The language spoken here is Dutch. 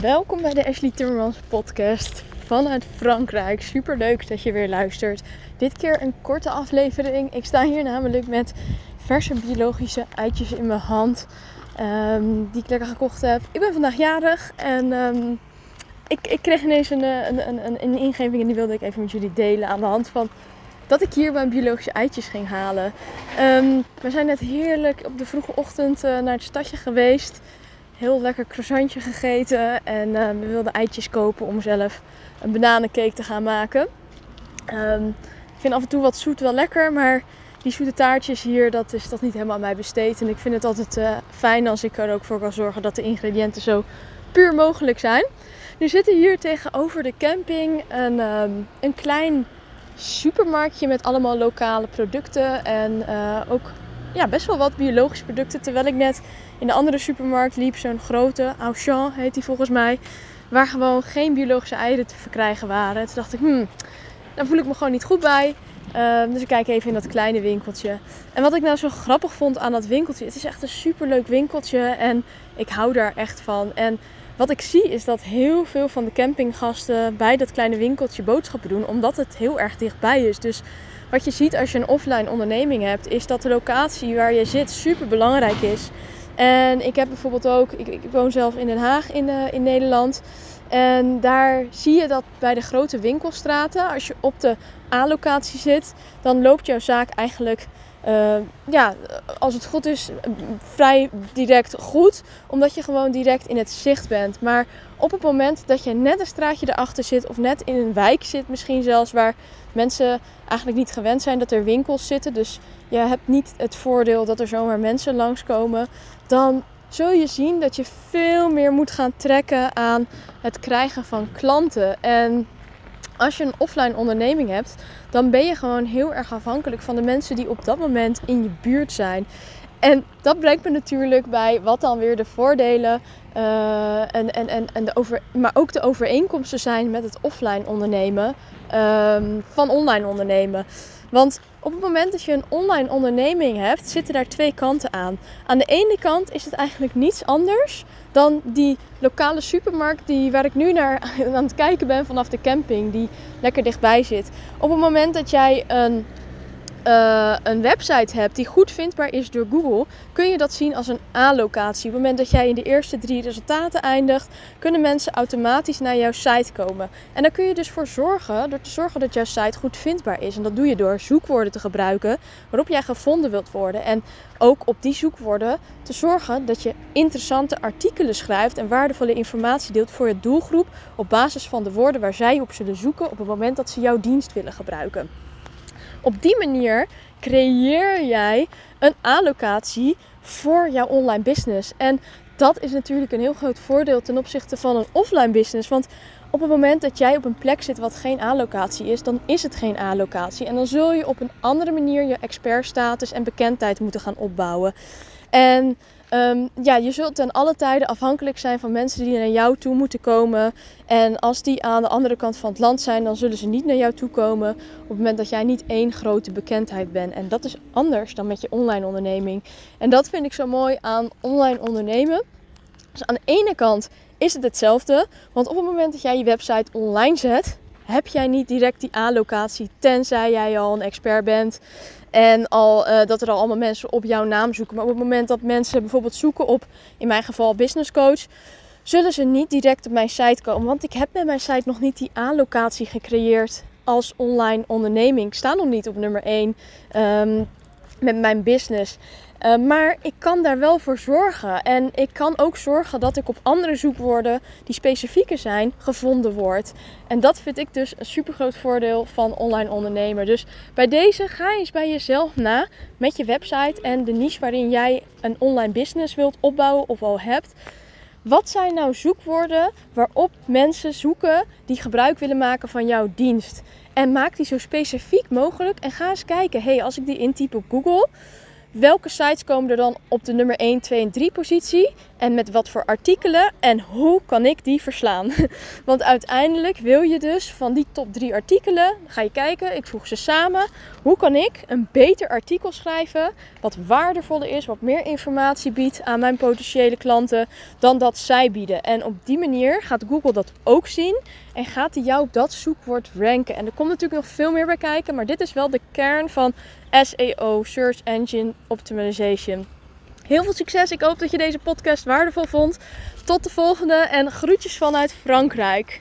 Welkom bij de Ashley Timmermans podcast vanuit Frankrijk. Super leuk dat je weer luistert. Dit keer een korte aflevering. Ik sta hier namelijk met verse biologische eitjes in mijn hand. ehm, die ik lekker gekocht heb. Ik ben vandaag jarig en ehm, ik, ik kreeg ineens een, eh, een, een, een, een ingeving en die wilde ik even met jullie delen aan de hand van dat ik hier mijn biologische eitjes ging halen. Ehm, we zijn net heerlijk op de vroege ochtend eh, naar het stadje geweest. Heel lekker croissantje gegeten. En eh, we wilden eitjes kopen om zelf een bananencake te gaan maken. Ehm, ik vind af en toe wat zoet wel lekker, maar die zoete taartjes hier, dat is dat niet helemaal aan mij besteed. En ik vind het altijd eh, fijn als ik er ook voor kan zorgen dat de ingrediënten zo puur mogelijk zijn. Nu zitten hier tegenover de camping een, ehm, een klein supermarktje met allemaal lokale producten. En eh, ook ja, best wel wat biologische producten. Terwijl ik net in de andere supermarkt liep, zo'n grote, Auchan heet die volgens mij. Waar gewoon geen biologische eieren te verkrijgen waren. Toen dacht ik, hmm, daar voel ik me gewoon niet goed bij. Ehm, dus ik kijk even in dat kleine winkeltje. En wat ik nou zo grappig vond aan dat winkeltje. Het is echt een superleuk winkeltje. En ik hou daar echt van. En wat ik zie is dat heel veel van de campinggasten bij dat kleine winkeltje boodschappen doen. Omdat het heel erg dichtbij is. Dus wat je ziet als je een offline onderneming hebt. Is dat de locatie waar je zit super belangrijk is. En ik heb bijvoorbeeld ook, ik, ik woon zelf in Den Haag in, eh, in Nederland. En daar zie je dat bij de grote winkelstraten, als je op de A-locatie zit, dan loopt jouw zaak eigenlijk, eh, ja, als het goed is, vrij direct goed. Omdat je gewoon direct in het zicht bent. Maar op het moment dat je net een straatje erachter zit, of net in een wijk zit, misschien zelfs waar mensen eigenlijk niet gewend zijn dat er winkels zitten. Dus je hebt niet het voordeel dat er zomaar mensen langskomen. Dan zul je zien dat je veel meer moet gaan trekken aan het krijgen van klanten. En als je een offline onderneming hebt, dan ben je gewoon heel erg afhankelijk van de mensen die op dat moment in je buurt zijn. En dat brengt me natuurlijk bij wat dan weer de voordelen uh, en, en, en, en de over, maar ook de overeenkomsten zijn met het offline ondernemen um, van online ondernemen. Want op het moment dat je een online onderneming hebt, zitten daar twee kanten aan. Aan de ene kant is het eigenlijk niets anders dan die lokale supermarkt die, waar ik nu naar aan het kijken ben vanaf de camping, die lekker dichtbij zit. Op het moment dat jij een uh, een website hebt die goed vindbaar is door Google, kun je dat zien als een A-locatie. Op het moment dat jij in de eerste drie resultaten eindigt, kunnen mensen automatisch naar jouw site komen. En daar kun je dus voor zorgen, door te zorgen dat jouw site goed vindbaar is. En dat doe je door zoekwoorden te gebruiken waarop jij gevonden wilt worden. En ook op die zoekwoorden te zorgen dat je interessante artikelen schrijft en waardevolle informatie deelt voor je doelgroep op basis van de woorden waar zij op zullen zoeken op het moment dat ze jouw dienst willen gebruiken. Op die manier creëer jij een allocatie voor jouw online business. En dat is natuurlijk een heel groot voordeel ten opzichte van een offline business. Want op het moment dat jij op een plek zit wat geen allocatie is, dan is het geen allocatie. En dan zul je op een andere manier je expertstatus en bekendheid moeten gaan opbouwen. En Um, ja, je zult ten alle tijden afhankelijk zijn van mensen die naar jou toe moeten komen. En als die aan de andere kant van het land zijn, dan zullen ze niet naar jou toe komen op het moment dat jij niet één grote bekendheid bent. En dat is anders dan met je online onderneming. En dat vind ik zo mooi aan online ondernemen. Dus aan de ene kant is het hetzelfde, want op het moment dat jij je website online zet, heb jij niet direct die allocatie, tenzij jij al een expert bent en al, uh, dat er al allemaal mensen op jouw naam zoeken. Maar op het moment dat mensen bijvoorbeeld zoeken op, in mijn geval business coach, zullen ze niet direct op mijn site komen. Want ik heb met mijn site nog niet die allocatie gecreëerd als online onderneming. Ik sta nog niet op nummer 1 um, ehm, met mijn business. Uh, maar ik kan daar wel voor zorgen. En ik kan ook zorgen dat ik op andere zoekwoorden die specifieker zijn, gevonden word. En dat vind ik dus een super groot voordeel van online ondernemer. Dus bij deze ga eens bij jezelf na met je website en de niche waarin jij een online business wilt opbouwen of al hebt. Wat zijn nou zoekwoorden waarop mensen zoeken die gebruik willen maken van jouw dienst? En maak die zo specifiek mogelijk en ga eens kijken. hey, als ik die intyp op Google, welke sites komen er dan op de nummer 1, 2 en 3 positie? En met wat voor artikelen? En hoe kan ik die verslaan? Want uiteindelijk wil je dus van die top 3 artikelen, ga je kijken, ik voeg ze samen. Hoe kan ik een beter artikel schrijven, wat waardevoller is, wat meer informatie biedt aan mijn potentiële klanten dan dat zij bieden? En op die manier gaat Google dat ook zien en gaat hij jou op dat zoekwoord ranken. En er komt natuurlijk nog veel meer bij kijken, maar dit is wel de kern van SEO, Search Engine Optimization. Heel veel succes. Ik hoop dat je deze podcast waardevol vond. Tot de volgende en groetjes vanuit Frankrijk.